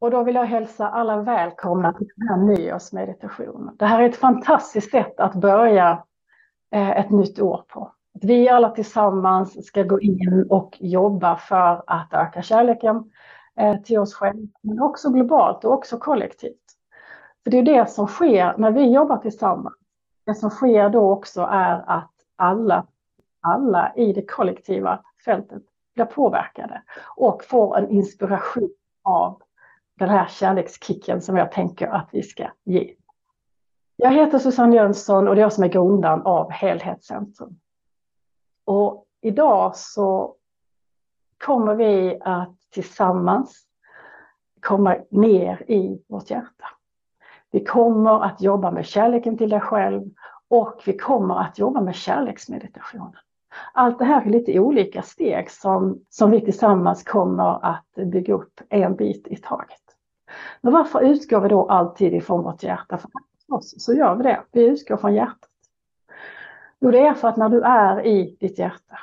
Och då vill jag hälsa alla välkomna till den här nyårsmeditationen. Det här är ett fantastiskt sätt att börja eh, ett nytt år på. Att vi alla tillsammans ska gå in och jobba för att öka kärleken eh, till oss själva, men också globalt och också kollektivt. För det är det som sker när vi jobbar tillsammans. Det som sker då också är att alla, alla i det kollektiva fältet blir påverkade och får en inspiration av den här kärlekskicken som jag tänker att vi ska ge. Jag heter Susanne Jönsson och det är jag som är grundaren av Helhetscentrum. Och idag så kommer vi att tillsammans komma ner i vårt hjärta. Vi kommer att jobba med kärleken till dig själv och vi kommer att jobba med kärleksmeditationen. Allt det här är lite olika steg som, som vi tillsammans kommer att bygga upp en bit i taget. Men varför utgår vi då alltid ifrån vårt hjärta? För oss så gör vi det. Vi utgår från hjärtat. Jo, det är för att när du är i ditt hjärta,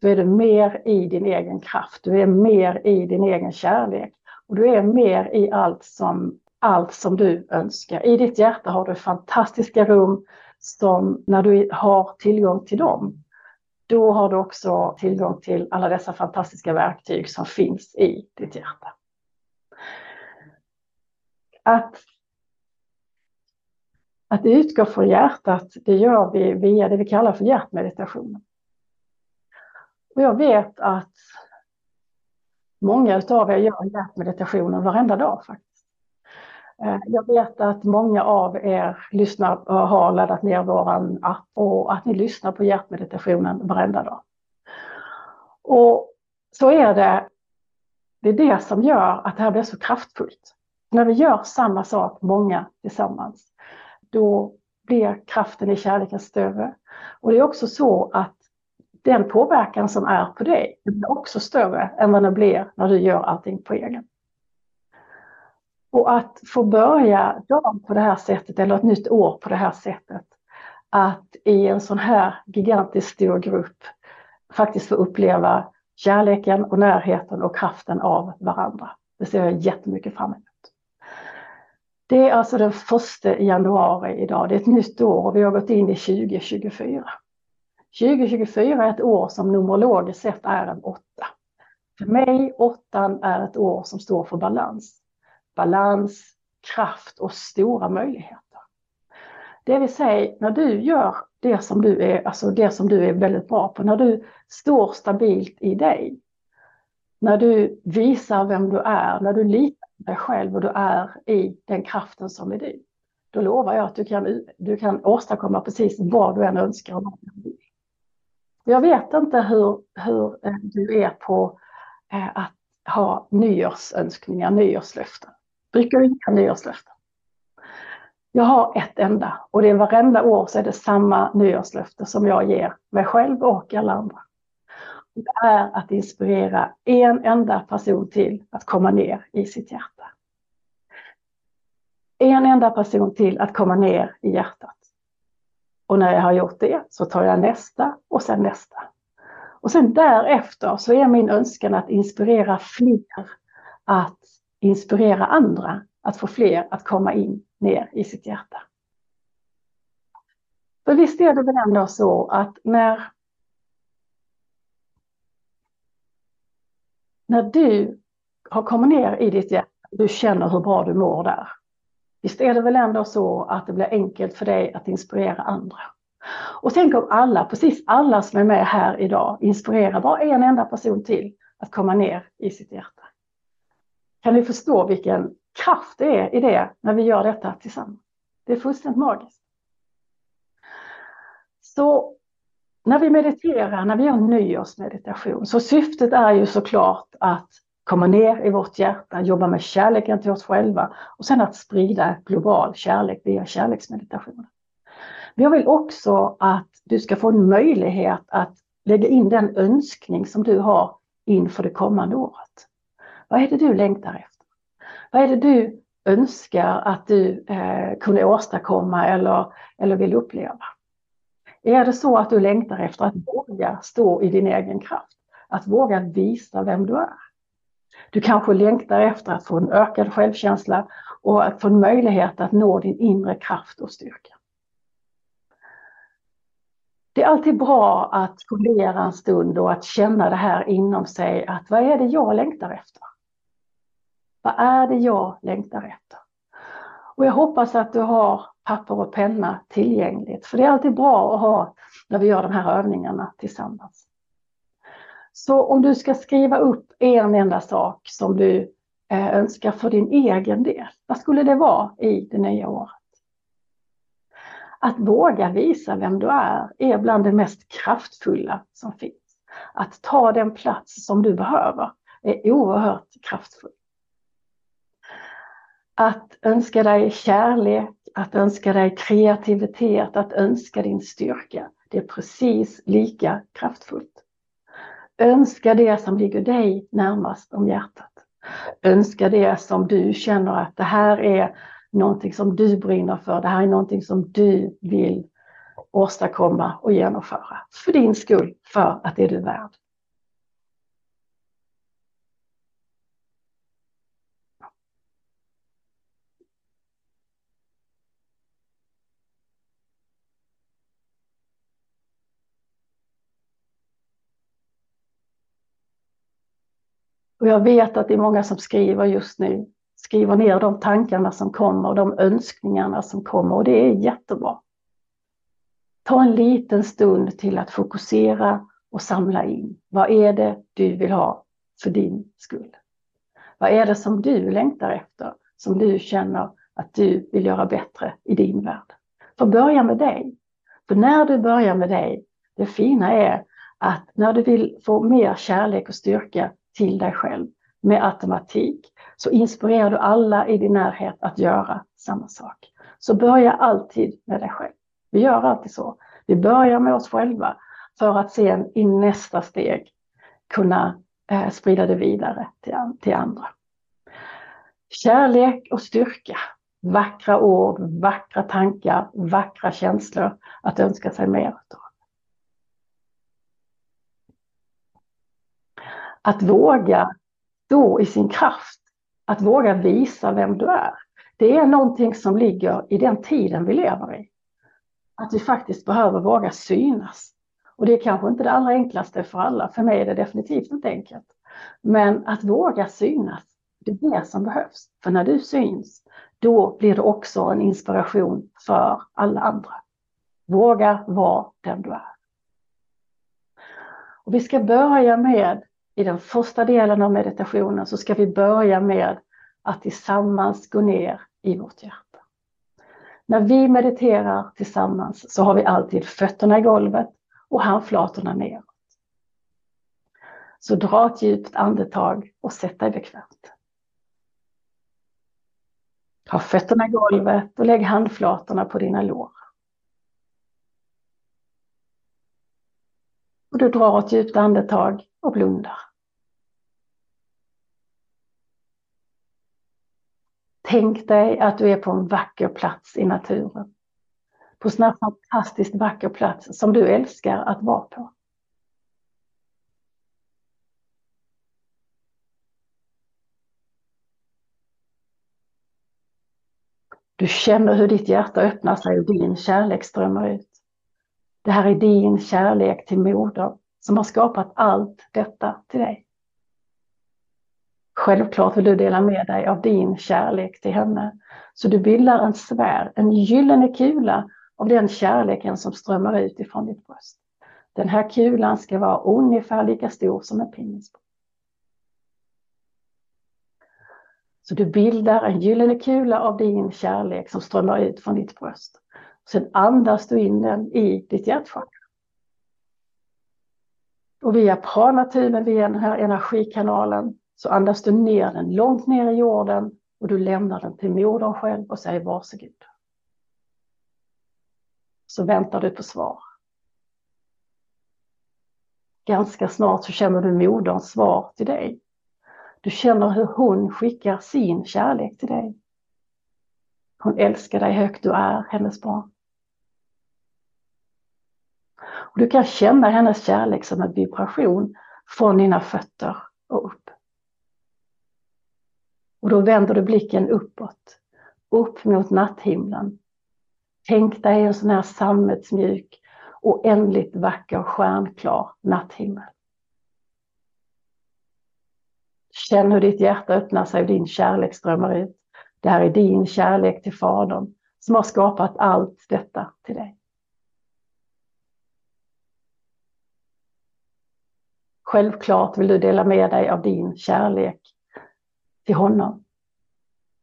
då är du mer i din egen kraft. Du är mer i din egen kärlek. Och du är mer i allt som, allt som du önskar. I ditt hjärta har du fantastiska rum som när du har tillgång till dem, då har du också tillgång till alla dessa fantastiska verktyg som finns i ditt hjärta att, att utgå från hjärtat, det gör vi via det vi kallar för hjärtmeditation. Och jag vet att många av er gör hjärtmeditationen varenda dag faktiskt. Eh, jag vet att många av er lyssnar och har laddat ner vår app och att ni lyssnar på hjärtmeditationen varenda dag. Och så är det, det är det som gör att det här blir så kraftfullt. När vi gör samma sak, många tillsammans, då blir kraften i kärleken större. Och det är också så att den påverkan som är på dig blir också större än vad den blir när du gör allting på egen. Och att få börja dagen på det här sättet, eller ett nytt år på det här sättet, att i en sån här gigantiskt stor grupp faktiskt få uppleva kärleken och närheten och kraften av varandra. Det ser jag jättemycket fram emot. Det är alltså den första januari idag. Det är ett nytt år och vi har gått in i 2024. 2024 är ett år som numerologiskt sett är en åtta. För mig, åttan är ett år som står för balans. Balans, kraft och stora möjligheter. Det vill säga, när du gör det som du är, alltså det som du är väldigt bra på, när du står stabilt i dig, när du visar vem du är, när du litar dig själv och du är i den kraften som är du. Då lovar jag att du kan, du kan åstadkomma precis vad du än önskar. Jag vet inte hur, hur eh, du är på eh, att ha nyårsönskningar, nyårslöften. Brukar du ha nyårslöften? Jag har ett enda och det är varenda år så är det samma nyårslöfte som jag ger mig själv och alla andra det är att inspirera en enda person till att komma ner i sitt hjärta. En enda person till att komma ner i hjärtat. Och när jag har gjort det så tar jag nästa och sen nästa. Och sen därefter så är min önskan att inspirera fler att inspirera andra att få fler att komma in ner i sitt hjärta. För visst är det väl ändå så att när när du har kommit ner i ditt hjärta, du känner hur bra du mår där. Visst är det väl ändå så att det blir enkelt för dig att inspirera andra. Och tänk om alla, precis alla som är med här idag, inspirerar bara en enda person till att komma ner i sitt hjärta. Kan ni förstå vilken kraft det är i det när vi gör detta tillsammans? Det är fullständigt magiskt. Så när vi mediterar, när vi gör nyårsmeditation, så syftet är ju såklart att komma ner i vårt hjärta, jobba med kärleken till oss själva och sen att sprida global kärlek via kärleksmeditation. Men jag vill också att du ska få en möjlighet att lägga in den önskning som du har inför det kommande året. Vad är det du längtar efter? Vad är det du önskar att du eh, kunde åstadkomma eller, eller vill uppleva? Är det så att du längtar efter att våga stå i din egen kraft? Att våga visa vem du är? Du kanske längtar efter att få en ökad självkänsla och att få en möjlighet att nå din inre kraft och styrka. Det är alltid bra att fundera en stund och att känna det här inom sig att vad är det jag längtar efter? Vad är det jag längtar efter? Och jag hoppas att du har papper och penna tillgängligt, för det är alltid bra att ha när vi gör de här övningarna tillsammans. Så om du ska skriva upp en enda sak som du eh, önskar för din egen del, vad skulle det vara i det nya året? Att våga visa vem du är är bland det mest kraftfulla som finns. Att ta den plats som du behöver är oerhört kraftfullt. Att önska dig kärlek, att önska dig kreativitet, att önska din styrka, det är precis lika kraftfullt. Önska det som ligger dig närmast om hjärtat. Önska det som du känner att det här är någonting som du brinner för. Det här är någonting som du vill åstadkomma och genomföra. För din skull, för att det är du värd. Och jag vet att det är många som skriver just nu, skriver ner de tankarna som kommer och de önskningarna som kommer och det är jättebra. Ta en liten stund till att fokusera och samla in. Vad är det du vill ha för din skull? Vad är det som du längtar efter, som du känner att du vill göra bättre i din värld? För börja med dig. För när du börjar med dig, det fina är att när du vill få mer kärlek och styrka till dig själv med automatik så inspirerar du alla i din närhet att göra samma sak. Så börja alltid med dig själv. Vi gör alltid så. Vi börjar med oss själva för att sen i nästa steg kunna eh, sprida det vidare till, till andra. Kärlek och styrka, vackra ord, vackra tankar, vackra känslor att önska sig mer av. Att våga stå i sin kraft, att våga visa vem du är. Det är någonting som ligger i den tiden vi lever i. Att vi faktiskt behöver våga synas. Och det är kanske inte det allra enklaste för alla. För mig är det definitivt inte enkelt. Men att våga synas, det är det som behövs. För när du syns, då blir det också en inspiration för alla andra. Våga vara den du är. Och vi ska börja med i den första delen av meditationen så ska vi börja med att tillsammans gå ner i vårt hjärta. När vi mediterar tillsammans så har vi alltid fötterna i golvet och handflatorna neråt. Så dra ett djupt andetag och sätt dig bekvämt. Ha fötterna i golvet och lägg handflatorna på dina lår. Och du drar ett djupt andetag och blundar. Tänk dig att du är på en vacker plats i naturen. På en fantastiskt vacker plats som du älskar att vara på. Du känner hur ditt hjärta öppnar sig och din kärlek strömmar ut. Det här är din kärlek till moder som har skapat allt detta till dig. Självklart vill du dela med dig av din kärlek till henne. Så du bildar en sfär, en gyllene kula av den kärleken som strömmar ut ifrån ditt bröst. Den här kulan ska vara ungefär lika stor som en pingisboll. Så du bildar en gyllene kula av din kärlek som strömmar ut från ditt bröst. Sen andas du in den i ditt hjärtchakra. Och via pranatuben, via den här energikanalen, så andas du ner den långt ner i jorden och du lämnar den till modern själv och säger varsågod. Så väntar du på svar. Ganska snart så känner du moderns svar till dig. Du känner hur hon skickar sin kärlek till dig. Hon älskar dig högt, du är hennes barn. Och du kan känna hennes kärlek som en vibration från dina fötter och upp. Och då vänder du blicken uppåt, upp mot natthimlen. Tänk dig en sån här sammetsmjuk, oändligt vacker stjärnklar natthimmel. Känn hur ditt hjärta öppnar sig och din kärlek strömmar ut. Det här är din kärlek till Fadern som har skapat allt detta till dig. Självklart vill du dela med dig av din kärlek till honom.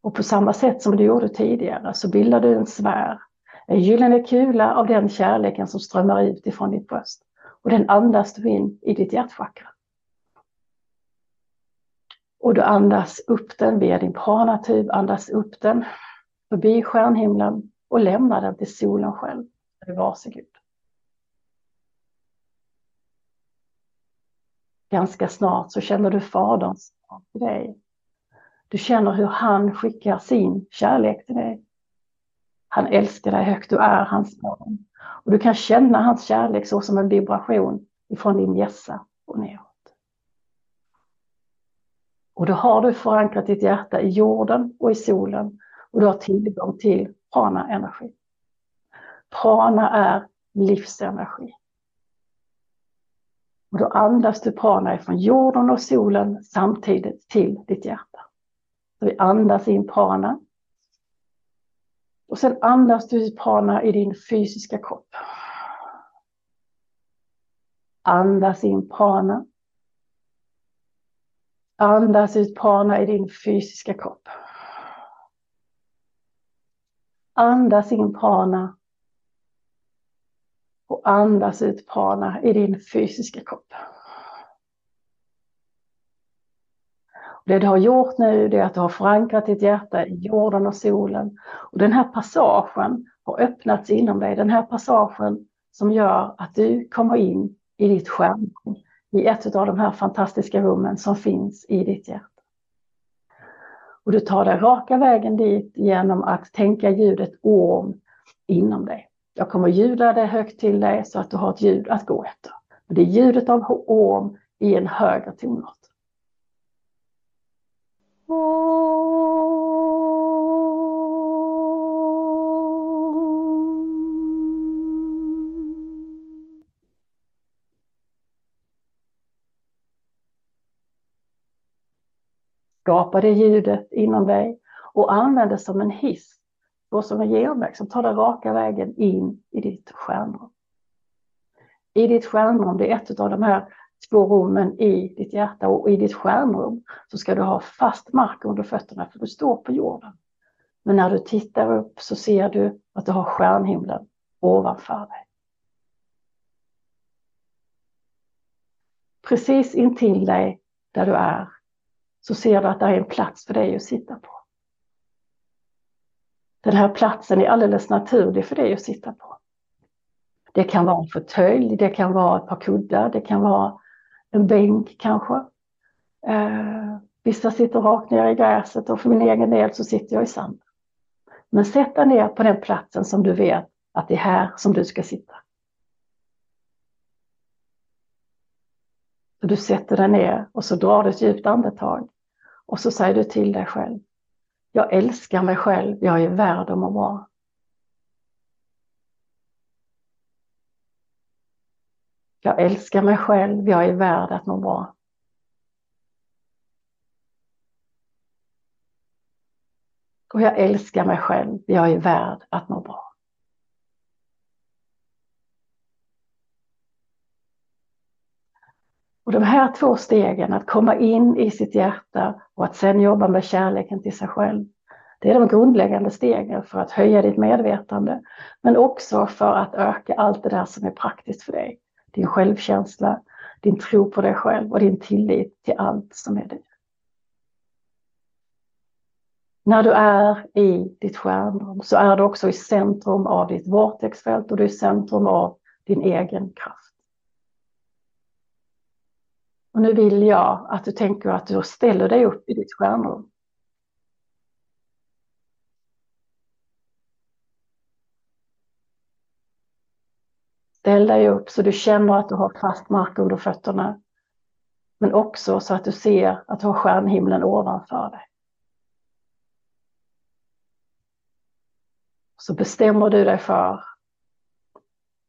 Och på samma sätt som du gjorde tidigare så bildar du en sfär, en gyllene kula av den kärleken som strömmar ut ifrån ditt bröst. Och den andas du in i ditt hjärtchakra. Och du andas upp den via din pranatub, andas upp den förbi stjärnhimlen och lämnar den till solen själv. Varsågod. Ganska snart så känner du Faderns till dig. Du känner hur han skickar sin kärlek till dig. Han älskar dig högt, du är hans barn. Och du kan känna hans kärlek så som en vibration ifrån din hjässa och neråt. Och då har du förankrat ditt hjärta i jorden och i solen och du har tillgång till prana-energi. Prana är livsenergi. Och då andas du prana ifrån jorden och solen samtidigt till ditt hjärta. Så vi andas in prana. Och sen andas du prana i din fysiska kropp. Andas in prana. Andas ut prana i din fysiska kropp. Andas in prana. Och andas ut prana i din fysiska kropp. Det du har gjort nu är att du har förankrat ditt hjärta i jorden och solen. Och den här passagen har öppnats inom dig. Den här passagen som gör att du kommer in i ditt stjärnrum. I ett av de här fantastiska rummen som finns i ditt hjärta. Och du tar dig raka vägen dit genom att tänka ljudet orm inom dig. Jag kommer ljuda det högt till dig så att du har ett ljud att gå efter. Det är ljudet av orm i en högre tonart. Skapa det ljudet inom dig och använd det som en hiss, och som en genväg som tar dig raka vägen in i ditt stjärnrum. I ditt stjärnrum, det är ett av de här två rummen i ditt hjärta och i ditt stjärnrum så ska du ha fast mark under fötterna för du står på jorden. Men när du tittar upp så ser du att du har stjärnhimlen ovanför dig. Precis intill dig där du är så ser du att det är en plats för dig att sitta på. Den här platsen är alldeles naturlig för dig att sitta på. Det kan vara en fåtölj, det kan vara ett par kuddar, det kan vara en bänk kanske. Eh, vissa sitter rakt ner i gräset och för min egen del så sitter jag i sand. Men sätt dig ner på den platsen som du vet att det är här som du ska sitta. Så du sätter dig ner och så drar du ett djupt andetag. Och så säger du till dig själv. Jag älskar mig själv, jag är värd att må bra. Jag älskar mig själv, jag är värd att må bra. Och jag älskar mig själv, jag är värd att må bra. Och de här två stegen, att komma in i sitt hjärta och att sedan jobba med kärleken till sig själv. Det är de grundläggande stegen för att höja ditt medvetande, men också för att öka allt det där som är praktiskt för dig din självkänsla, din tro på dig själv och din tillit till allt som är du. När du är i ditt stjärnrum så är du också i centrum av ditt vortexfält och du är i centrum av din egen kraft. Och nu vill jag att du tänker att du ställer dig upp i ditt stjärnrum. Ställ dig upp så du känner att du har fast mark under fötterna. Men också så att du ser att du har stjärnhimlen ovanför dig. Så bestämmer du dig för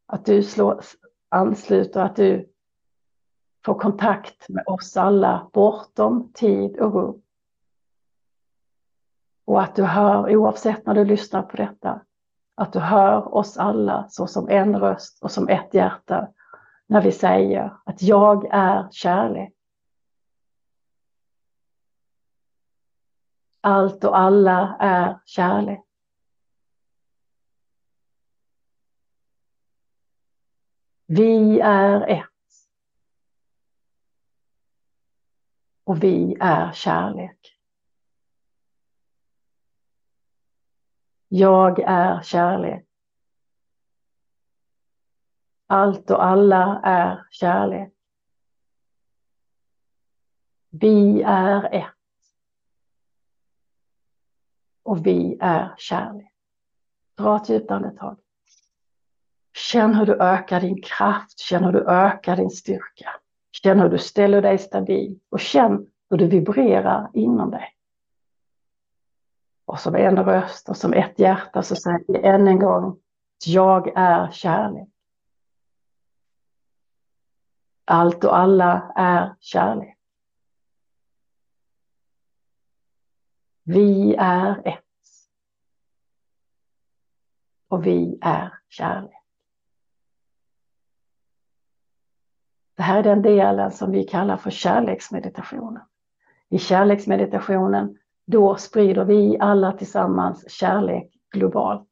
att du slår, ansluter, att du Få kontakt med oss alla bortom tid och rum. Och att du hör, oavsett när du lyssnar på detta, att du hör oss alla så som en röst och som ett hjärta när vi säger att jag är kärlek. Allt och alla är kärlek. Vi är ett. Och vi är kärlek. Jag är kärlek. Allt och alla är kärlek. Vi är ett. Och vi är kärlek. Dra ett djupt andetag. Känn hur du ökar din kraft, känn hur du ökar din styrka. Känn hur du ställer dig stabil och känn hur du vibrerar inom dig. Och som en röst och som ett hjärta så säger vi än en gång jag är kärlek. Allt och alla är kärlek. Vi är ett. Och vi är kärlek. Det här är den delen som vi kallar för kärleksmeditationen. I kärleksmeditationen, då sprider vi alla tillsammans kärlek globalt.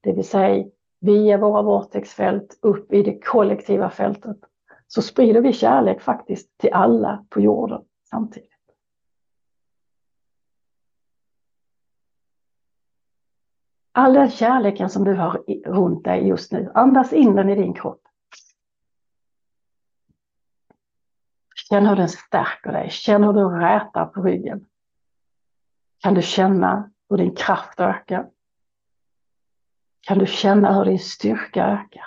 Det vill säga, via våra vortexfält upp i det kollektiva fältet, så sprider vi kärlek faktiskt till alla på jorden samtidigt. All den kärleken som du har runt dig just nu, andas in den i din kropp. Känn hur den stärker dig. Känn hur du rätar på ryggen. Kan du känna hur din kraft ökar? Kan du känna hur din styrka ökar?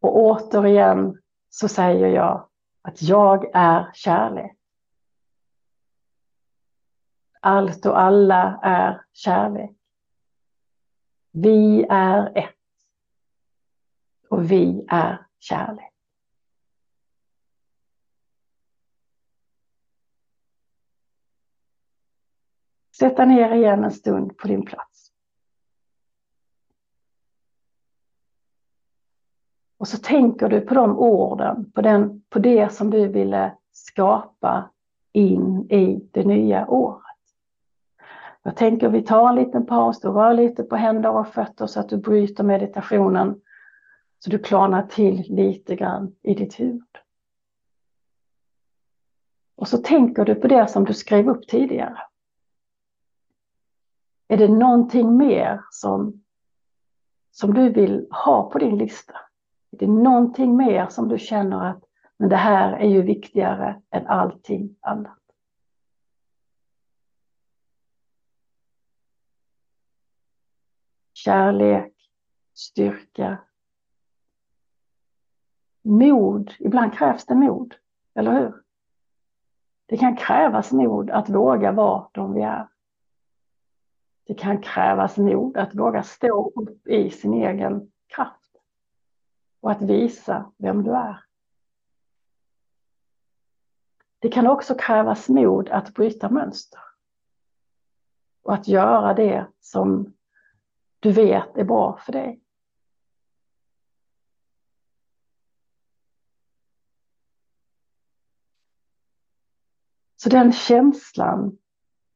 Och återigen så säger jag att jag är kärlek. Allt och alla är kärlek. Vi är ett. Och vi är kärlek. Sätta ner igen en stund på din plats. Och så tänker du på de orden, på, den, på det som du ville skapa in i det nya året. Jag tänker vi tar en liten paus, du rör lite på händer och fötter så att du bryter meditationen så du klarnar till lite grann i ditt huvud. Och så tänker du på det som du skrev upp tidigare. Är det någonting mer som, som du vill ha på din lista? Är det någonting mer som du känner att men det här är ju viktigare än allting annat? Kärlek, styrka, mod, ibland krävs det mod, eller hur? Det kan krävas mod att våga vara de vi är. Det kan krävas mod att våga stå upp i sin egen kraft och att visa vem du är. Det kan också krävas mod att bryta mönster och att göra det som du vet är bra för dig. Så den känslan,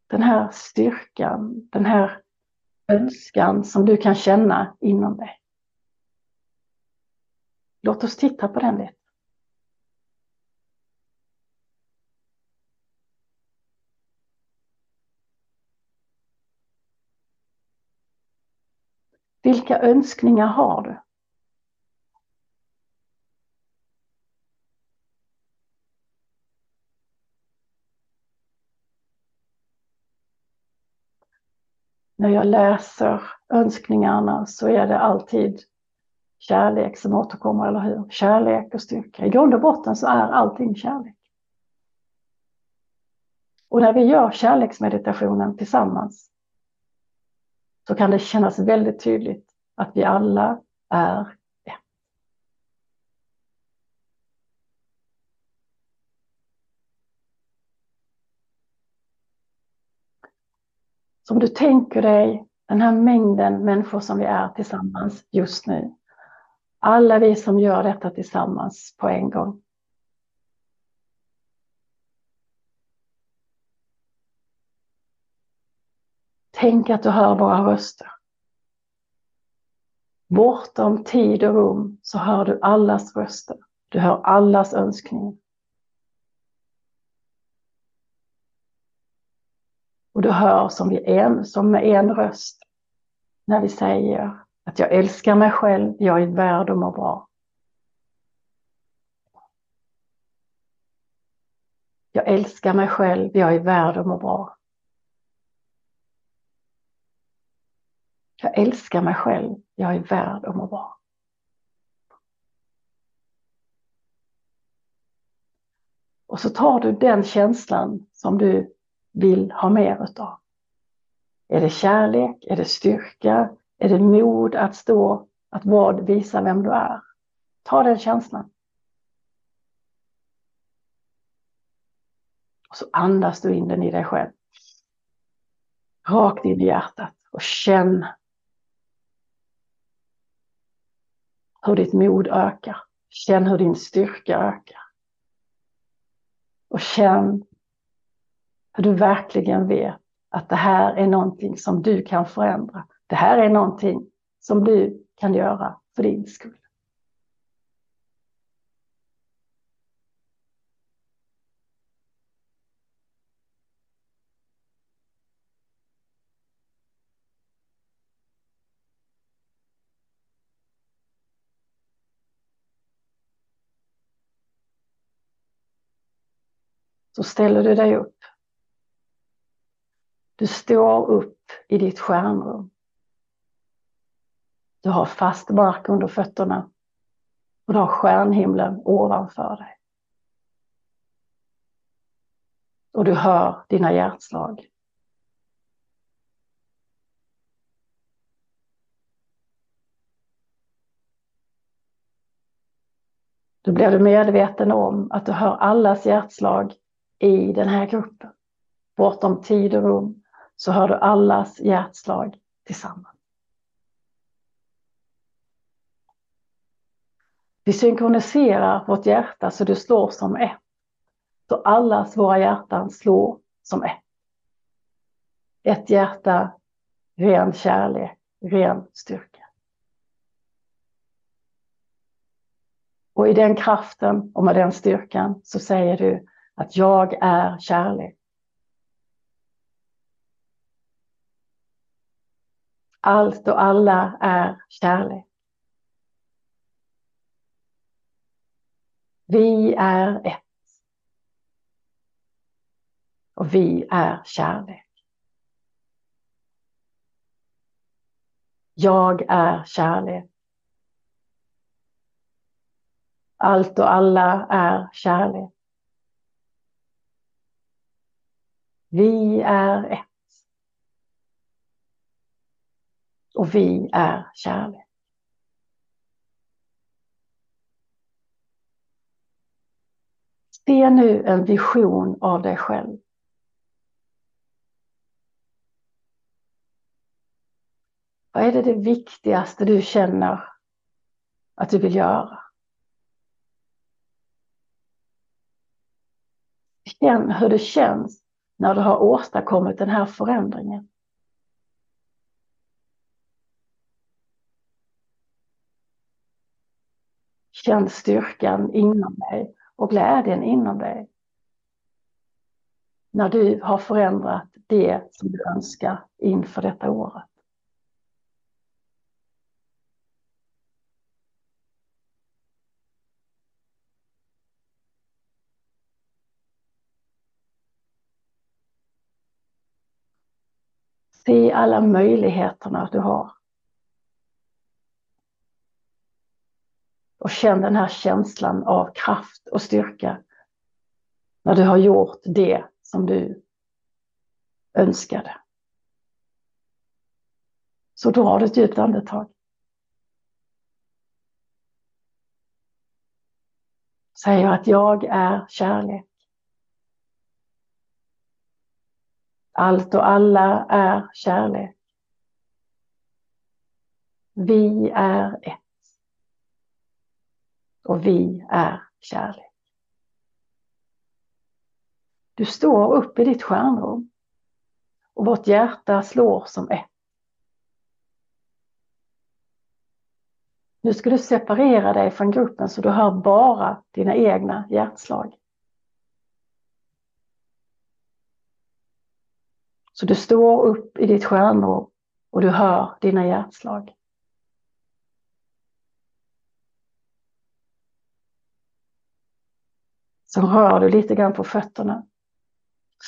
den här styrkan, den här önskan som du kan känna inom dig. Låt oss titta på den lite. Vilka önskningar har du? När jag läser önskningarna så är det alltid kärlek som återkommer, eller hur? Kärlek och styrka. I grund och botten så är allting kärlek. Och när vi gör kärleksmeditationen tillsammans så kan det kännas väldigt tydligt att vi alla är ett. Så om du tänker dig den här mängden människor som vi är tillsammans just nu. Alla vi som gör detta tillsammans på en gång. Tänk att du hör våra röster. Bortom tid och rum så hör du allas röster. Du hör allas önskningar. Du hör som, vi en, som med en röst när vi säger att jag älskar mig själv, jag är värd att må bra. Jag älskar mig själv, jag är värd att må bra. Jag älskar mig själv, jag är värd att må bra. Och så tar du den känslan som du vill ha mer utav. Är det kärlek? Är det styrka? Är det mod att stå, att vad visa vem du är? Ta den känslan. Och så andas du in den i dig själv. Rakt in i hjärtat och känn hur ditt mod ökar. Känn hur din styrka ökar. Och känn hur du verkligen vet att det här är någonting som du kan förändra. Det här är någonting som du kan göra för din skull. Så ställer du dig upp du står upp i ditt stjärnrum. Du har fast mark under fötterna och du har stjärnhimlen ovanför dig. Och du hör dina hjärtslag. Då blir du medveten om att du hör allas hjärtslag i den här gruppen. Bortom tid och rum så hör du allas hjärtslag tillsammans. Vi synkroniserar vårt hjärta så det slår som ett. Så allas våra hjärtan slår som ett. Ett hjärta, ren kärlek, ren styrka. Och i den kraften och med den styrkan så säger du att jag är kärlek. Allt och alla är kärlek. Vi är ett. Och vi är kärlek. Jag är kärlek. Allt och alla är kärlek. Vi är ett. Och vi är kärlek. Se nu en vision av dig själv. Vad är det, det viktigaste du känner att du vill göra? Känn hur det känns när du har åstadkommit den här förändringen. Känn styrkan inom dig och glädjen inom dig. När du har förändrat det som du önskar inför detta året. Se alla möjligheterna du har. Och känn den här känslan av kraft och styrka när du har gjort det som du önskade. Så drar du ett djupt andetag. Säger att jag är kärlek. Allt och alla är kärlek. Vi är ett. Och vi är kärlek. Du står upp i ditt stjärnrum och vårt hjärta slår som ett. Nu ska du separera dig från gruppen så du hör bara dina egna hjärtslag. Så du står upp i ditt stjärnrum och du hör dina hjärtslag. Så rör du lite grann på fötterna.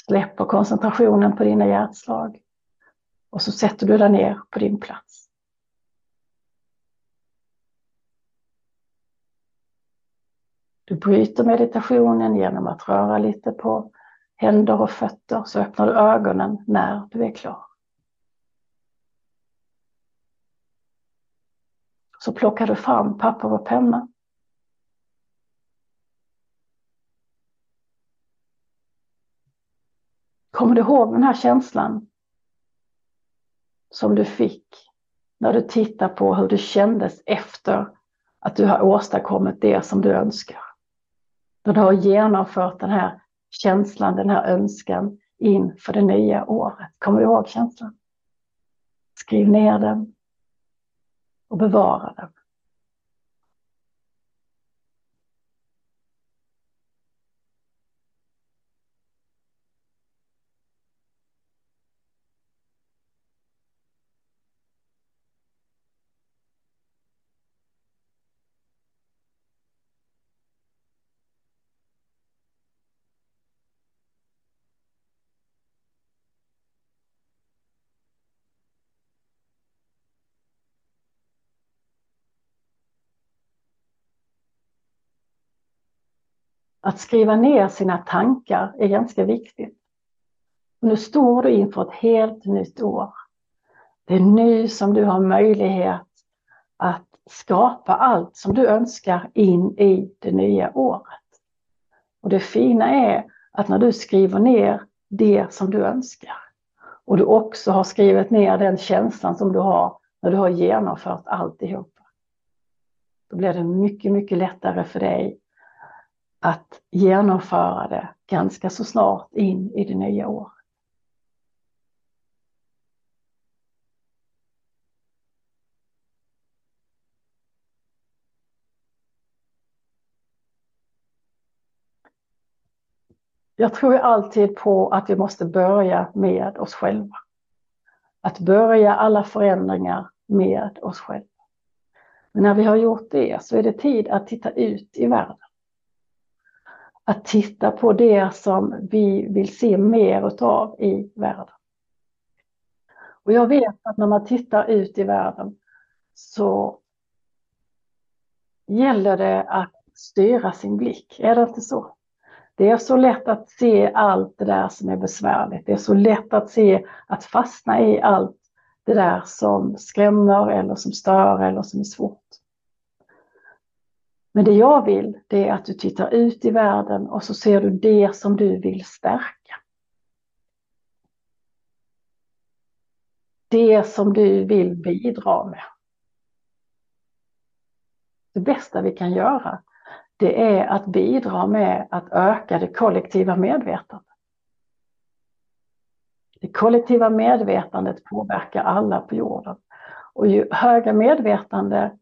Släpper koncentrationen på dina hjärtslag. Och så sätter du dig ner på din plats. Du bryter meditationen genom att röra lite på händer och fötter så öppnar du ögonen när du är klar. Så plockar du fram papper och penna. Kommer du ihåg den här känslan som du fick när du tittar på hur det kändes efter att du har åstadkommit det som du önskar? När du har genomfört den här känslan, den här önskan inför det nya året. Kommer du ihåg känslan? Skriv ner den och bevara den. Att skriva ner sina tankar är ganska viktigt. Och nu står du inför ett helt nytt år. Det är nu som du har möjlighet att skapa allt som du önskar in i det nya året. Och det fina är att när du skriver ner det som du önskar och du också har skrivit ner den känslan som du har när du har genomfört alltihop. Då blir det mycket, mycket lättare för dig att genomföra det ganska så snart in i det nya året. Jag tror alltid på att vi måste börja med oss själva. Att börja alla förändringar med oss själva. Men när vi har gjort det så är det tid att titta ut i världen att titta på det som vi vill se mer utav i världen. Och jag vet att när man tittar ut i världen så gäller det att styra sin blick, är det inte så? Det är så lätt att se allt det där som är besvärligt. Det är så lätt att se att fastna i allt det där som skrämmer eller som stör eller som är svårt. Men det jag vill, det är att du tittar ut i världen och så ser du det som du vill stärka. Det som du vill bidra med. Det bästa vi kan göra, det är att bidra med att öka det kollektiva medvetandet. Det kollektiva medvetandet påverkar alla på jorden. Och ju högre medvetande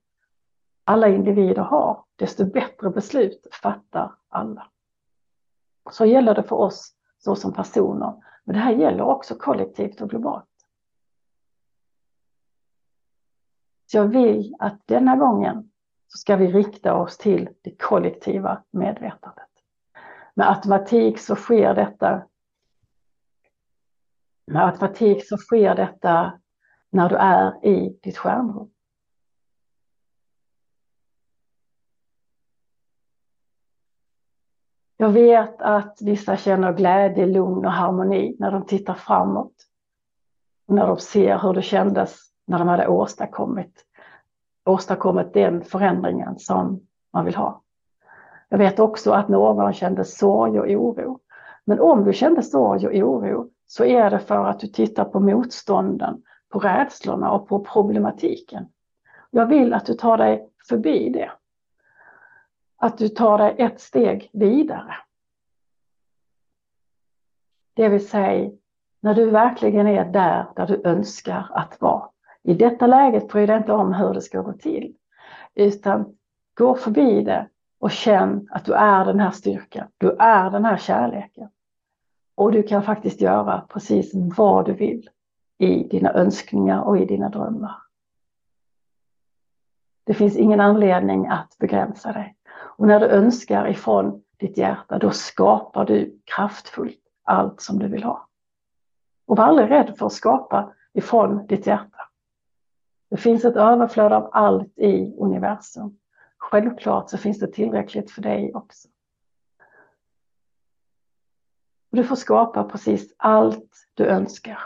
alla individer har, desto bättre beslut fattar alla. Så gäller det för oss så som personer, men det här gäller också kollektivt och globalt. Så jag vill att denna gången så ska vi rikta oss till det kollektiva medvetandet. Med automatik så sker detta med automatik så sker detta när du är i ditt skärmrum. Jag vet att vissa känner glädje, lugn och harmoni när de tittar framåt. Och när de ser hur det kändes när de hade åstadkommit, åstadkommit den förändringen som man vill ha. Jag vet också att någon kände sorg och oro. Men om du kände sorg och oro så är det för att du tittar på motstånden, på rädslorna och på problematiken. Jag vill att du tar dig förbi det. Att du tar dig ett steg vidare. Det vill säga när du verkligen är där, där du önskar att vara. I detta läget bry dig inte om hur det ska gå till, utan gå förbi det och känn att du är den här styrkan, du är den här kärleken. Och du kan faktiskt göra precis vad du vill i dina önskningar och i dina drömmar. Det finns ingen anledning att begränsa dig. Och när du önskar ifrån ditt hjärta, då skapar du kraftfullt allt som du vill ha. Och var aldrig rädd för att skapa ifrån ditt hjärta. Det finns ett överflöd av allt i universum. Självklart så finns det tillräckligt för dig också. Du får skapa precis allt du önskar.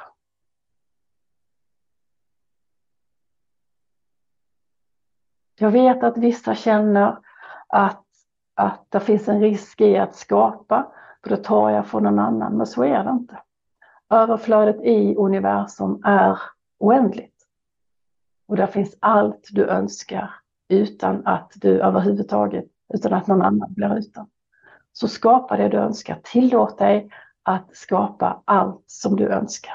Jag vet att vissa känner att, att det finns en risk i att skapa, för då tar jag från någon annan, men så är det inte. Överflödet i universum är oändligt. Och där finns allt du önskar utan att du överhuvudtaget, utan att någon annan blir utan. Så skapa det du önskar. Tillåt dig att skapa allt som du önskar.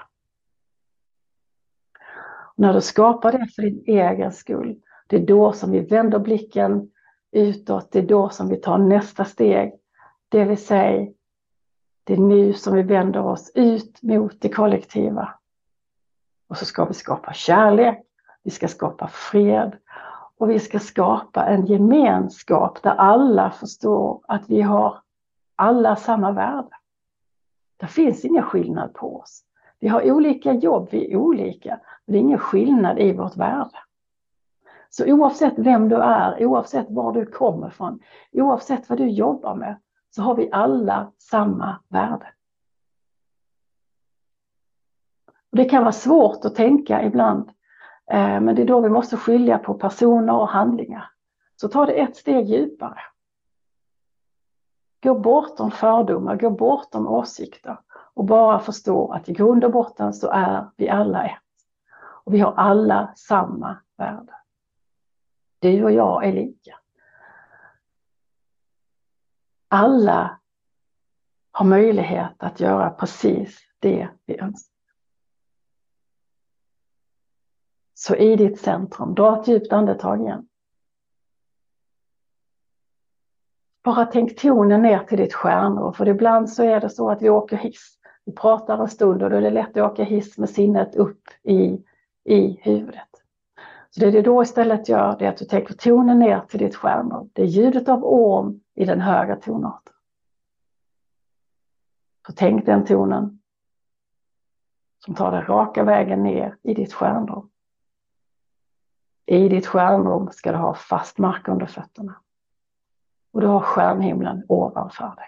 Och när du skapar det för din egen skull, det är då som vi vänder blicken utåt, det är då som vi tar nästa steg. Det vill säga, det är nu som vi vänder oss ut mot det kollektiva. Och så ska vi skapa kärlek, vi ska skapa fred och vi ska skapa en gemenskap där alla förstår att vi har alla samma värde. Det finns ingen skillnad på oss. Vi har olika jobb, vi är olika, men det är ingen skillnad i vårt värde. Så oavsett vem du är, oavsett var du kommer ifrån, oavsett vad du jobbar med, så har vi alla samma värde. Och det kan vara svårt att tänka ibland, eh, men det är då vi måste skilja på personer och handlingar. Så ta det ett steg djupare. Gå bortom fördomar, gå bortom åsikter och bara förstå att i grund och botten så är vi alla ett. Och vi har alla samma värde. Du och jag är lika. Alla har möjlighet att göra precis det vi önskar. Så i ditt centrum, dra ett djupt andetag igen. Bara tänk tonen ner till ditt stjärnor, för ibland så är det så att vi åker hiss. Vi pratar en stund och då är det lätt att åka hiss med sinnet upp i, i huvudet. Så det du då istället gör det är att du tänker tonen ner till ditt stjärnor. Det är ljudet av orm i den höga tonarten. Så tänk den tonen som tar dig raka vägen ner i ditt stjärnrum. I ditt stjärnrum ska du ha fast mark under fötterna och du har stjärnhimlen ovanför dig.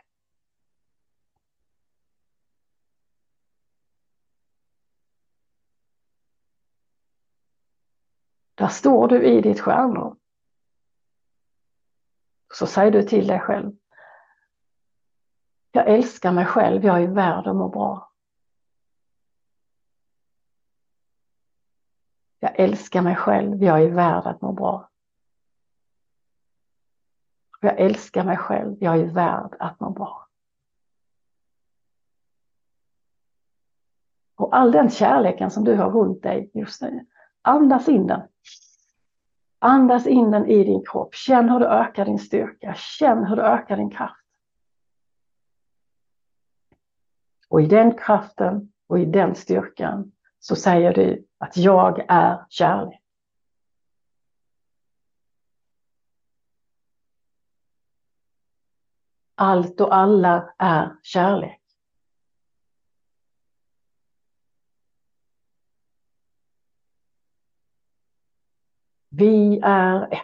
Där står du i ditt stjärnrum. Så säger du till dig själv. Jag älskar mig själv, jag är värd att må bra. Jag älskar mig själv, jag är värd att må bra. Jag älskar mig själv, jag är värd att må bra. Och all den kärleken som du har runt dig just nu, andas in den. Andas in den i din kropp. Känn hur du ökar din styrka. Känn hur du ökar din kraft. Och i den kraften och i den styrkan så säger du att jag är kärlek. Allt och alla är kärlek. Vi är ett.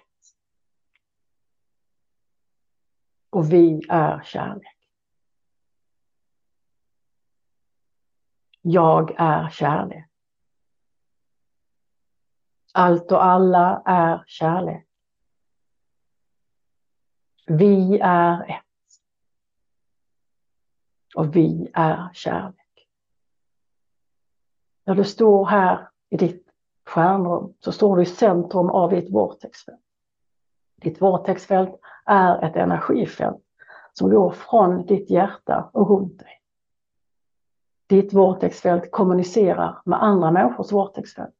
Och vi är kärlek. Jag är kärlek. Allt och alla är kärlek. Vi är ett. Och vi är kärlek. När du står här i ditt stjärnrum så står du i centrum av ditt vortexfält. Ditt vortexfält är ett energifält som går från ditt hjärta och runt dig. Ditt vortexfält kommunicerar med andra människors vortexfält.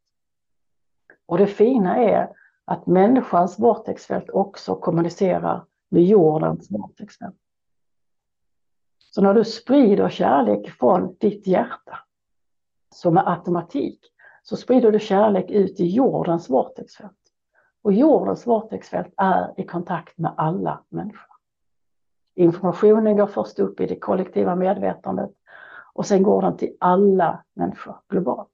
Och det fina är att människans vortexfält också kommunicerar med jordens vortexfält. Så när du sprider kärlek från ditt hjärta, så med automatik, så sprider du kärlek ut i jordens vortexfält. Och jordens vortexfält är i kontakt med alla människor. Informationen går först upp i det kollektiva medvetandet och sen går den till alla människor globalt.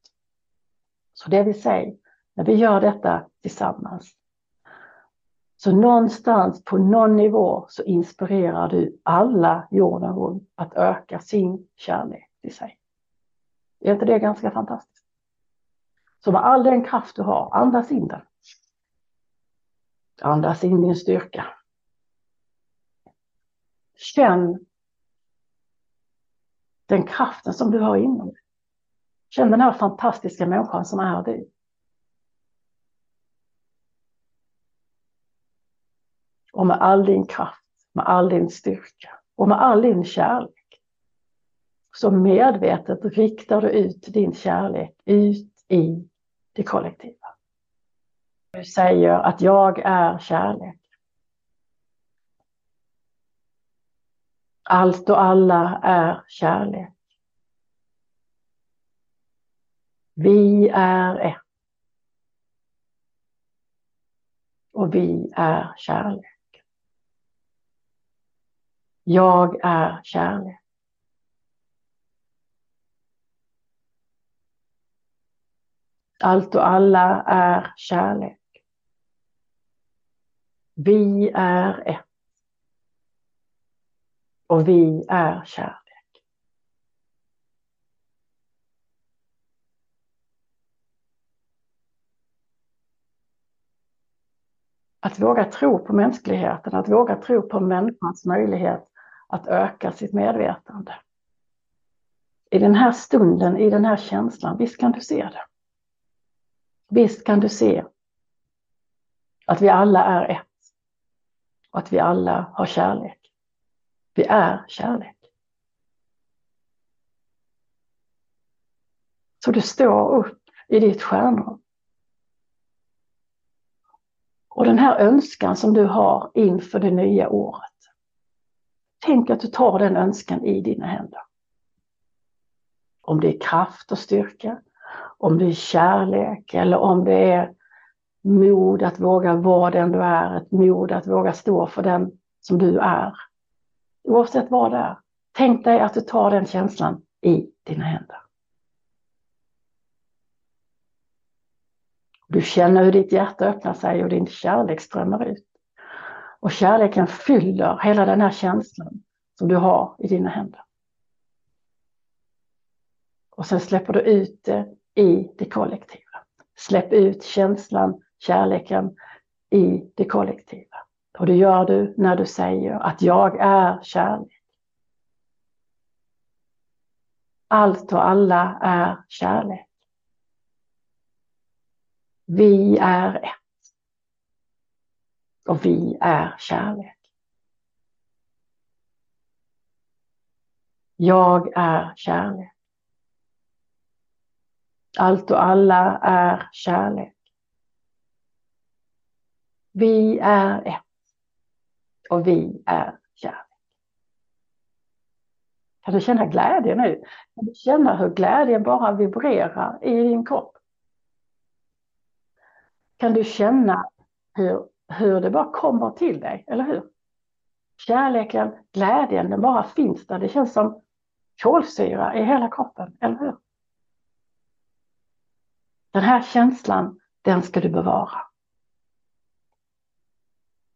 Så det vill säga, när vi gör detta tillsammans, så någonstans på någon nivå så inspirerar du alla jorden runt att öka sin kärlek till sig. Är inte det ganska fantastiskt? Så med all den kraft du har, andas in den. Andas in din styrka. Känn den kraften som du har inom dig. Känn den här fantastiska människan som är du. Och med all din kraft, med all din styrka och med all din kärlek så medvetet riktar du ut din kärlek ut i det kollektiva. Du säger att jag är kärlek. Allt och alla är kärlek. Vi är ett. Och vi är kärlek. Jag är kärlek. Allt och alla är kärlek. Vi är ett. Och vi är kärlek. Att våga tro på mänskligheten, att våga tro på människans möjlighet att öka sitt medvetande. I den här stunden, i den här känslan, visst kan du se det. Visst kan du se att vi alla är ett och att vi alla har kärlek. Vi är kärlek. Så du står upp i ditt stjärnrum. Och den här önskan som du har inför det nya året. Tänk att du tar den önskan i dina händer. Om det är kraft och styrka, om det är kärlek eller om det är mod att våga vara den du är, ett mod att våga stå för den som du är. Oavsett vad det är. Tänk dig att du tar den känslan i dina händer. Du känner hur ditt hjärta öppnar sig och din kärlek strömmar ut. Och kärleken fyller hela den här känslan som du har i dina händer. Och sen släpper du ut det i det kollektiva. Släpp ut känslan, kärleken i det kollektiva. Och det gör du när du säger att jag är kärlek. Allt och alla är kärlek. Vi är ett. Och vi är kärlek. Jag är kärlek. Allt och alla är kärlek. Vi är ett. Och vi är kärlek. Kan du känna glädje nu? Kan du känna hur glädjen bara vibrerar i din kropp? Kan du känna hur, hur det bara kommer till dig, eller hur? Kärleken, glädjen, den bara finns där. Det känns som kolsyra i hela kroppen, eller hur? Den här känslan, den ska du bevara.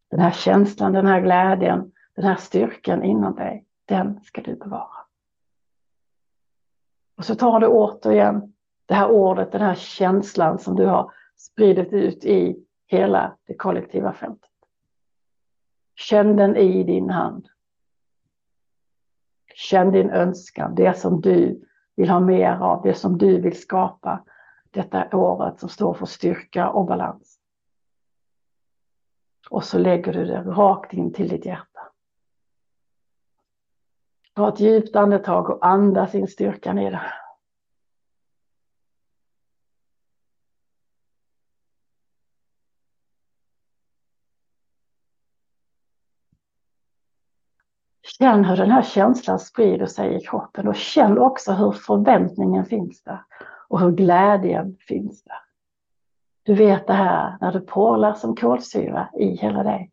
Den här känslan, den här glädjen, den här styrkan inom dig, den ska du bevara. Och så tar du återigen det här ordet, den här känslan som du har spridit ut i hela det kollektiva fältet. Känn den i din hand. Känn din önskan, det som du vill ha mer av, det som du vill skapa detta året som står för styrka och balans. Och så lägger du det rakt in till ditt hjärta. Ta ett djupt andetag och andas in styrkan i det. Känn hur den här känslan sprider sig i kroppen och känn också hur förväntningen finns där och hur glädjen finns där. Du vet det här när du porlar som kolsyra i hela dig.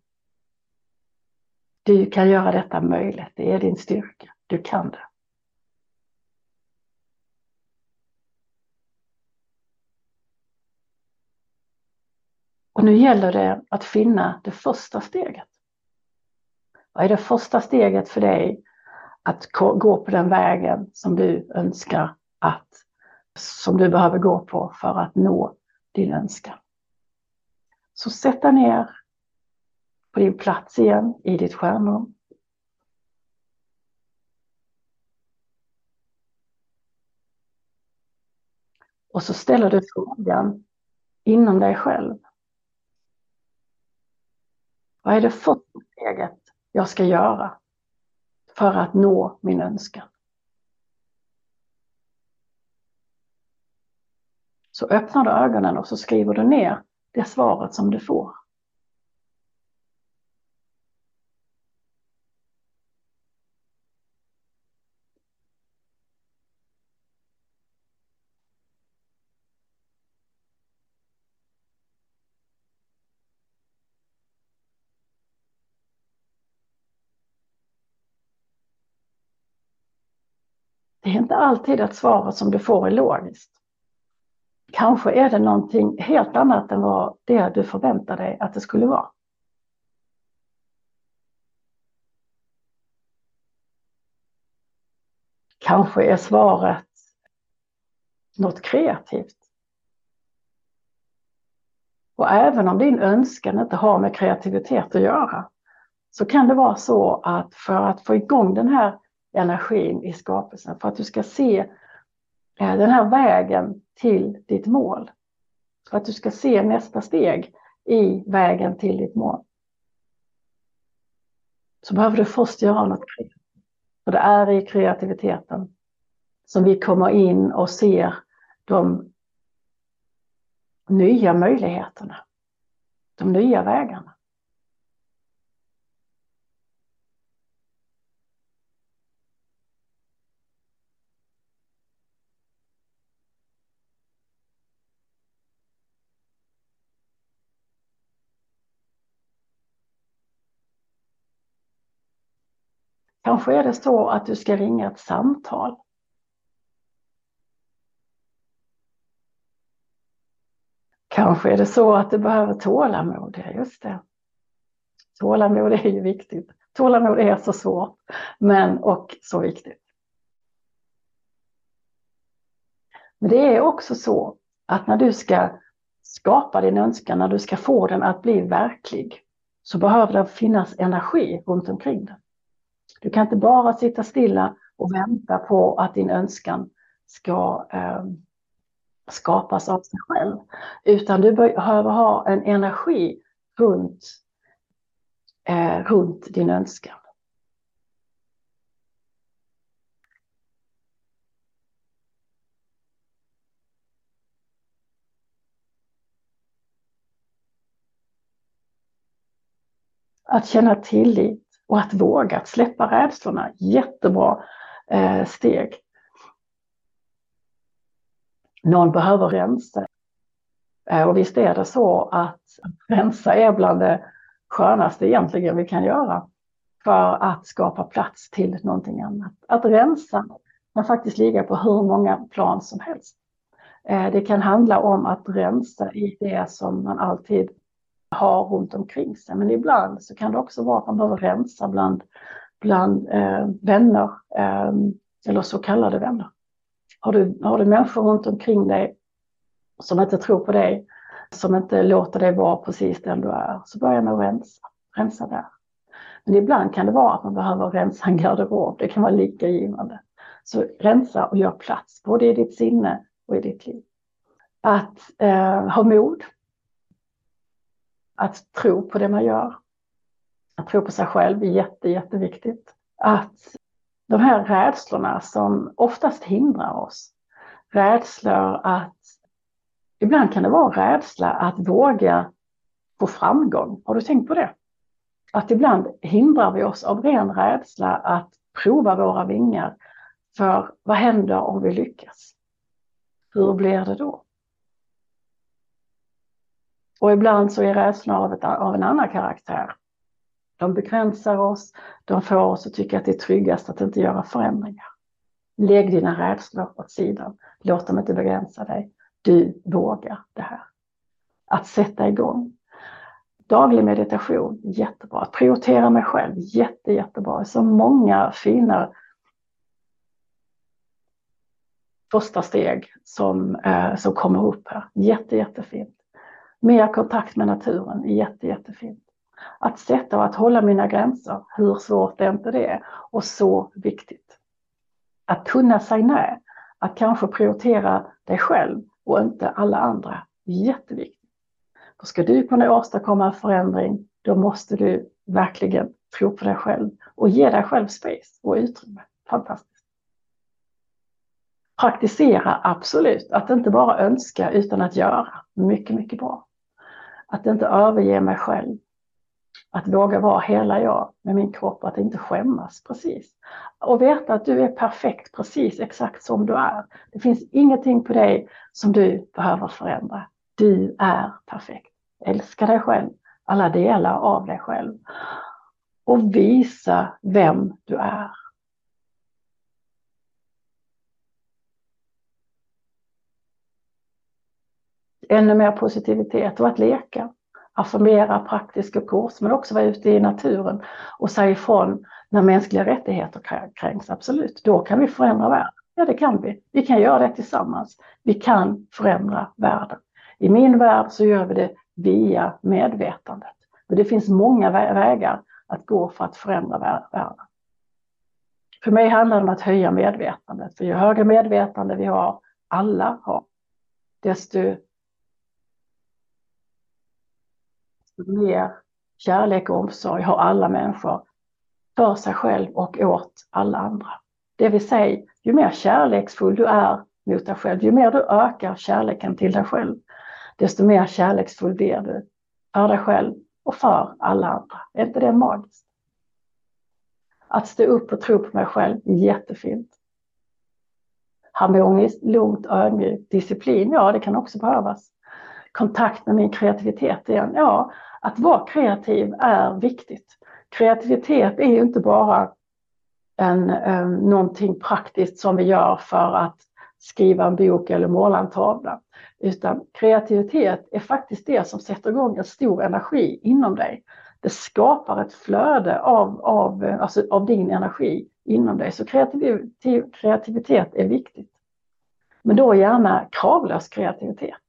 Du kan göra detta möjligt, det är din styrka, du kan det. Och nu gäller det att finna det första steget. Vad är det första steget för dig att gå på den vägen som du önskar att, som du behöver gå på för att nå din önskan? Så sätt dig ner på din plats igen i ditt stjärnrum. Och så ställer du frågan inom dig själv. Vad är det första steget jag ska göra för att nå min önskan. Så öppnar du ögonen och så skriver du ner det svaret som du får. Det är inte alltid att svaret som du får är logiskt. Kanske är det någonting helt annat än vad det du förväntar dig att det skulle vara. Kanske är svaret något kreativt. Och även om din önskan inte har med kreativitet att göra så kan det vara så att för att få igång den här energin i skapelsen för att du ska se Eh, den här vägen till ditt mål. Så att du ska se nästa steg i vägen till ditt mål. Så behöver du först göra något kreativt. För det är i kreativiteten som vi kommer in och ser de nya möjligheterna. De nya vägarna. Kanske är det så att du ska ringa ett samtal. Kanske är det så att du behöver tålamod, ja just det. Tålamod är ju viktigt. Tålamod är så svårt, men och så viktigt. Men det är också så att när du ska skapa din önskan, när du ska få den att bli verklig, så behöver det finnas energi runt omkring den. Du kan inte bara sitta stilla och vänta på att din önskan ska eh, skapas av sig själv. Utan du behöver ha en energi runt, eh, runt din önskan. Att känna tillit och att våga, att släppa rädslorna. Jättebra eh, steg. Någon behöver rensa. Eh, och visst är det så att rensa är bland det skönaste egentligen vi kan göra för att skapa plats till någonting annat. Att rensa kan faktiskt ligga på hur många plan som helst. Eh, det kan handla om att rensa i det som man alltid har runt omkring sig. Men ibland så kan det också vara att man behöver rensa bland, bland eh, vänner eh, eller så kallade vänner. Har du, har du människor runt omkring dig som inte tror på dig, som inte låter dig vara precis den du är, så börja med att rensa. Rensa där. Men ibland kan det vara att man behöver rensa en garderob. Det kan vara lika givande. Så rensa och gör plats, både i ditt sinne och i ditt liv. Att eh, ha mod. Att tro på det man gör. Att tro på sig själv är jätte, jätteviktigt. Att de här rädslorna som oftast hindrar oss. Rädslor att... Ibland kan det vara rädsla att våga få framgång. Har du tänkt på det? Att ibland hindrar vi oss av ren rädsla att prova våra vingar. För vad händer om vi lyckas? Hur blir det då? Och ibland så är rädslorna av, ett, av en annan karaktär. De begränsar oss, de får oss att tycka att det är tryggast att inte göra förändringar. Lägg dina rädslor åt sidan. Låt dem inte begränsa dig. Du vågar det här. Att sätta igång. Daglig meditation, jättebra. Att prioritera mig själv, jätte, jättebra. Så många fina första steg som, eh, som kommer upp här. Jätte, jättefint. Mer kontakt med naturen, jätte, jättefint. Att sätta och att hålla mina gränser, hur svårt är inte det? Och så viktigt. Att kunna säga nej, att kanske prioritera dig själv och inte alla andra, jätteviktigt. För ska du kunna åstadkomma en förändring, då måste du verkligen tro på dig själv och ge dig själv space och utrymme. Fantastiskt. Praktisera, absolut. Att inte bara önska utan att göra. Mycket, mycket bra. Att inte överge mig själv. Att våga vara hela jag med min kropp, att inte skämmas precis. Och veta att du är perfekt precis exakt som du är. Det finns ingenting på dig som du behöver förändra. Du är perfekt. Älska dig själv, alla delar av dig själv. Och visa vem du är. Ännu mer positivitet och att leka. Affirmera praktiska kurs men också vara ute i naturen och säga ifrån när mänskliga rättigheter kränks. Absolut, då kan vi förändra världen. Ja, det kan vi. Vi kan göra det tillsammans. Vi kan förändra världen. I min värld så gör vi det via medvetandet. Men det finns många vägar att gå för att förändra världen. För mig handlar det om att höja medvetandet. För ju högre medvetande vi har, alla har, desto mer kärlek och omsorg har alla människor för sig själv och åt alla andra. Det vill säga, ju mer kärleksfull du är mot dig själv, ju mer du ökar kärleken till dig själv, desto mer kärleksfull blir du för dig själv och för alla andra. Är inte det magiskt? Att stå upp och tro på mig själv, jättefint. Harmoniskt, lugnt, ödmjukt, disciplin, ja det kan också behövas. Kontakt med min kreativitet igen, ja att vara kreativ är viktigt. Kreativitet är ju inte bara en, eh, någonting praktiskt som vi gör för att skriva en bok eller måla en tavla. Utan kreativitet är faktiskt det som sätter igång en stor energi inom dig. Det skapar ett flöde av, av, alltså av din energi inom dig. Så kreativ, kreativitet är viktigt. Men då gärna kravlös kreativitet.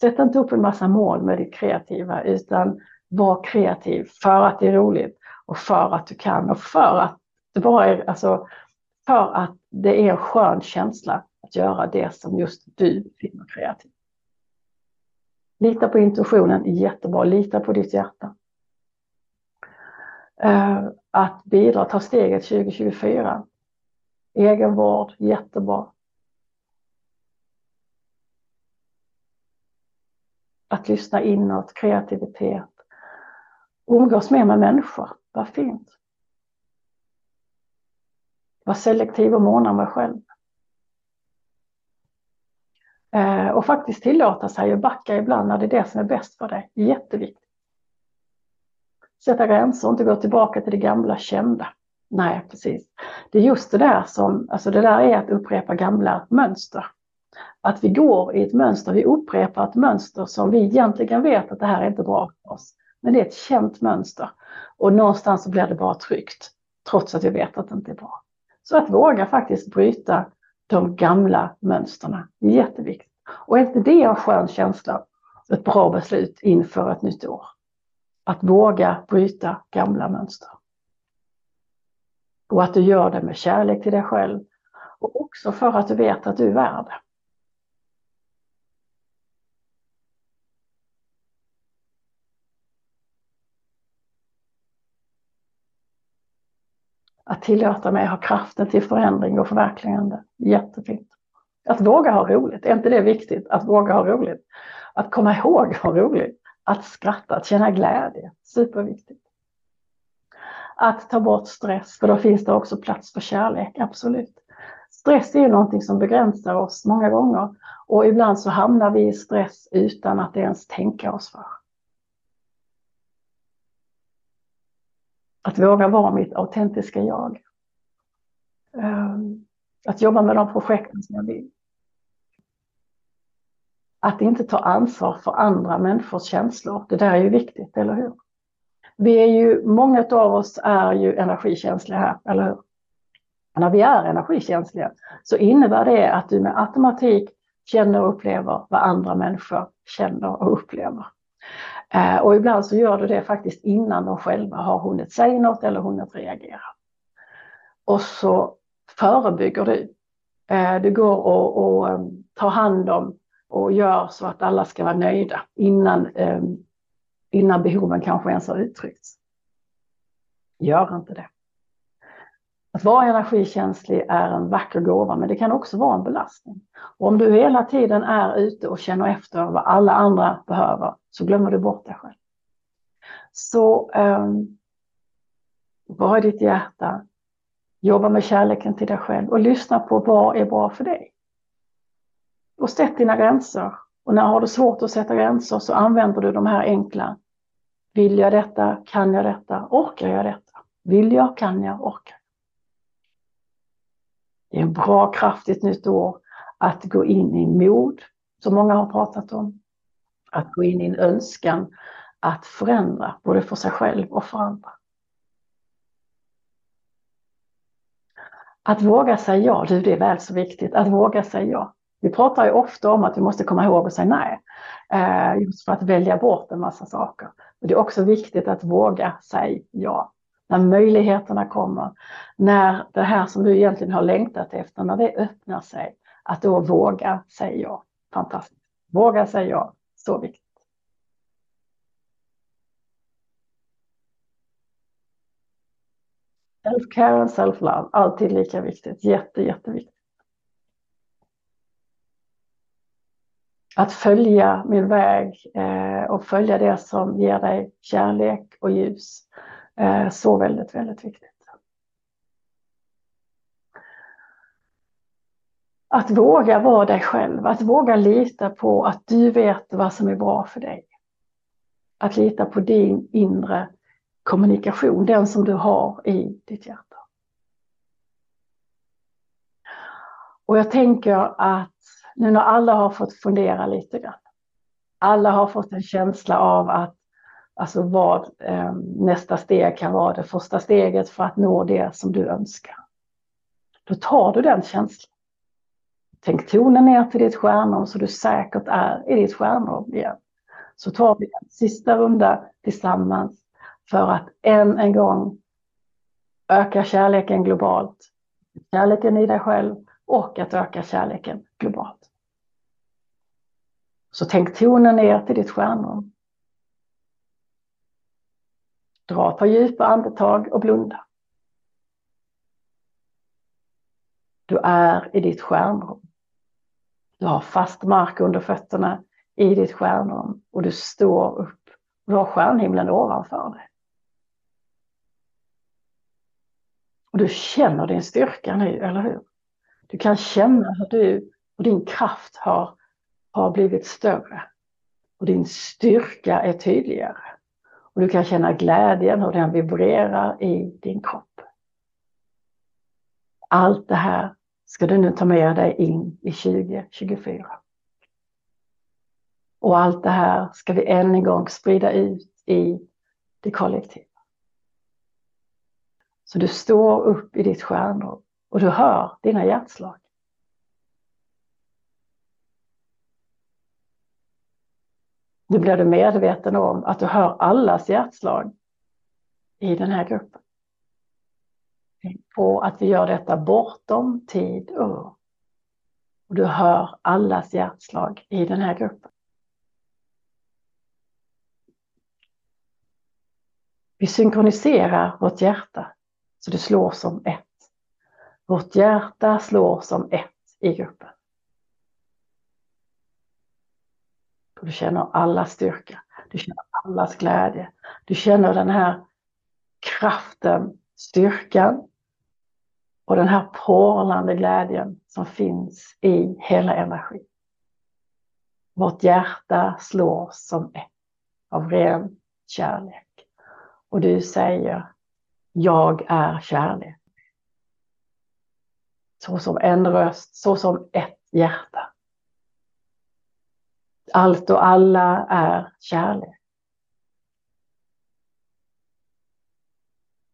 Sätt inte upp en massa mål med det kreativa utan var kreativ för att det är roligt och för att du kan och för att det bara är, alltså, för att det är en skön känsla att göra det som just du finner kreativt. Lita på intuitionen, jättebra. Lita på ditt hjärta. Eh, att bidra, ta steget 2024. Egenvård, jättebra. Att lyssna inåt, kreativitet Umgås mer med människor, vad fint. Var selektiv och måna om mig själv. Eh, och faktiskt tillåta sig att backa ibland när det är det som är bäst för dig. Jätteviktigt. Sätta gränser och inte gå tillbaka till det gamla kända. Nej, precis. Det är just det där som, alltså det där är att upprepa gamla mönster. Att vi går i ett mönster, vi upprepar ett mönster som vi egentligen vet att det här är inte bra för oss. Men det är ett känt mönster. Och någonstans så blir det bara tryggt, trots att vi vet att det inte är bra. Så att våga faktiskt bryta de gamla mönstren, är jätteviktigt. Och är inte det en skön känsla, ett bra beslut inför ett nytt år? Att våga bryta gamla mönster. Och att du gör det med kärlek till dig själv och också för att du vet att du är värd Att tillåta mig ha kraften till förändring och förverkligande. Jättefint. Att våga ha roligt, är inte det viktigt? Att våga ha roligt. Att komma ihåg att ha roligt. Att skratta, att känna glädje. Superviktigt. Att ta bort stress, för då finns det också plats för kärlek, absolut. Stress är ju någonting som begränsar oss många gånger och ibland så hamnar vi i stress utan att ens tänka oss för. Att våga vara mitt autentiska jag. Ehm, att jobba med de projekten som jag vill. Att inte ta ansvar för andra människors känslor. Det där är ju viktigt, eller hur? Vi är ju, många av oss är ju energikänsliga här, eller hur? När vi är energikänsliga så innebär det att du med automatik känner och upplever vad andra människor känner och upplever. Eh, och ibland så gör du det faktiskt innan de själva har hunnit säga något eller hunnit reagera. Och så förebygger du. Eh, du går och, och ehm, tar hand om och gör så att alla ska vara nöjda innan, ehm, innan behoven kanske ens har uttryckts. Gör inte det. Att vara energikänslig är en vacker gåva, men det kan också vara en belastning. Och om du hela tiden är ute och känner efter vad alla andra behöver, så glömmer du bort dig själv. Så um, var i ditt hjärta, jobba med kärleken till dig själv och lyssna på vad är bra för dig. Och sätt dina gränser. Och när har du svårt att sätta gränser så använder du de här enkla. Vill jag detta? Kan jag detta? Orkar jag detta? Vill jag? Kan jag? Orkar det är en bra kraft i ett nytt år att gå in i mod, som många har pratat om. Att gå in i en önskan att förändra, både för sig själv och för andra. Att våga säga ja, du, det är väl så viktigt. Att våga säga ja. Vi pratar ju ofta om att vi måste komma ihåg att säga nej. Eh, just för att välja bort en massa saker. Men det är också viktigt att våga säga ja. När möjligheterna kommer, när det här som du egentligen har längtat efter, när det öppnar sig, att då våga säga ja. Fantastiskt. Våga säga ja, så viktigt. Self-care och self-love, alltid lika viktigt. Jätte, jätteviktigt. Att följa min väg eh, och följa det som ger dig kärlek och ljus. Eh, så väldigt, väldigt viktigt. Att våga vara dig själv, att våga lita på att du vet vad som är bra för dig. Att lita på din inre kommunikation, den som du har i ditt hjärta. Och jag tänker att nu när alla har fått fundera lite grann, alla har fått en känsla av att alltså vad eh, nästa steg kan vara, det första steget för att nå det som du önskar. Då tar du den känslan. Tänk tonen ner till ditt stjärnor så du säkert är i ditt stjärnor igen. Så tar vi en sista runda tillsammans för att än en gång öka kärleken globalt. Kärleken i dig själv och att öka kärleken globalt. Så tänk tonen ner till ditt stjärnrum. Dra ett par djupa andetag och blunda. Du är i ditt stjärnrum. Du har fast mark under fötterna i ditt stjärnrum och du står upp. Du har stjärnhimlen ovanför dig. Och du känner din styrka nu, eller hur? Du kan känna hur du och din kraft har, har blivit större. Och din styrka är tydligare. Och du kan känna glädjen hur den vibrerar i din kropp. Allt det här ska du nu ta med dig in i 2024. Och allt det här ska vi än en gång sprida ut i det kollektiva. Så du står upp i ditt stjärnrum och du hör dina hjärtslag. Nu blir du medveten om att du hör allas hjärtslag i den här gruppen. På att vi gör detta bortom tid och år. Och du hör allas hjärtslag i den här gruppen. Vi synkroniserar vårt hjärta så det slår som ett. Vårt hjärta slår som ett i gruppen. Och du känner allas styrka. Du känner allas glädje. Du känner den här kraften, styrkan och den här porlande glädjen som finns i hela energin. Vårt hjärta slår som ett av ren kärlek. Och du säger, jag är kärlek. Så som en röst, så som ett hjärta. Allt och alla är kärlek.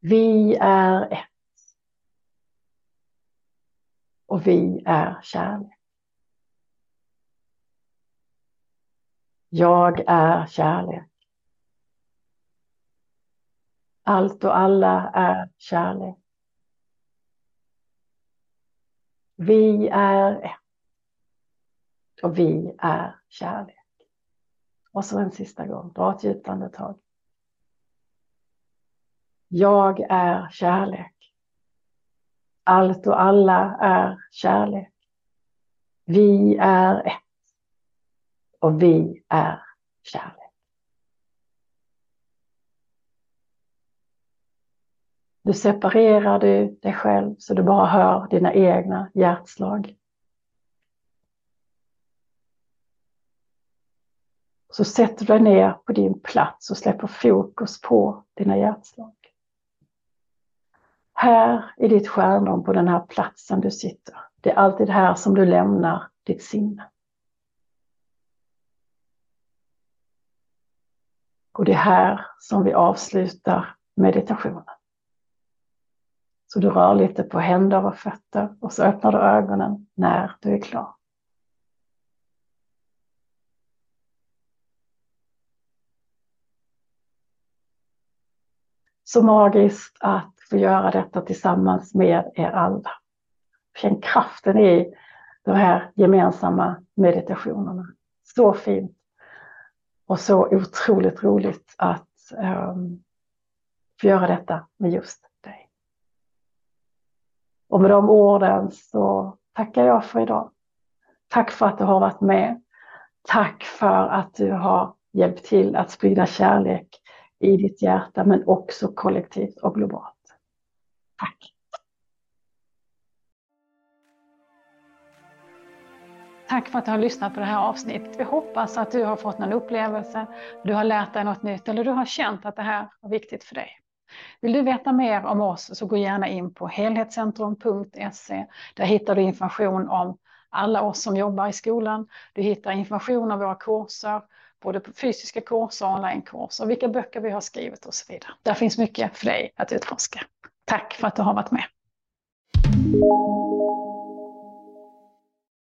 Vi är ett. Och vi är kärlek. Jag är kärlek. Allt och alla är kärlek. Vi är ett. Och vi är kärlek. Och så en sista gång, dra ett djupt andetag. Jag är kärlek. Allt och alla är kärlek. Vi är ett. Och vi är kärlek. Nu separerar du dig själv så du bara hör dina egna hjärtslag. Så sätter du dig ner på din plats och släpper fokus på dina hjärtslag. Här i ditt stjärnrum på den här platsen du sitter. Det är alltid här som du lämnar ditt sinne. Och det är här som vi avslutar meditationen. Så du rör lite på händer och fötter och så öppnar du ögonen när du är klar. Så magiskt att få göra detta tillsammans med er alla. Känn kraften i de här gemensamma meditationerna. Så fint och så otroligt roligt att um, få göra detta med just dig. och med de orden så tackar jag för idag. Tack för att du har varit med. Tack för att du har hjälpt till att sprida kärlek i ditt hjärta men också kollektivt och globalt. Tack! Tack för att du har lyssnat på det här avsnittet. Vi hoppas att du har fått någon upplevelse, du har lärt dig något nytt eller du har känt att det här var viktigt för dig. Vill du veta mer om oss så gå gärna in på helhetscentrum.se. Där hittar du information om alla oss som jobbar i skolan. Du hittar information om våra kurser, både på fysiska kurser och onlinekurser, vilka böcker vi har skrivit och så vidare. Där finns mycket för dig att utforska. Tack för att du har varit med.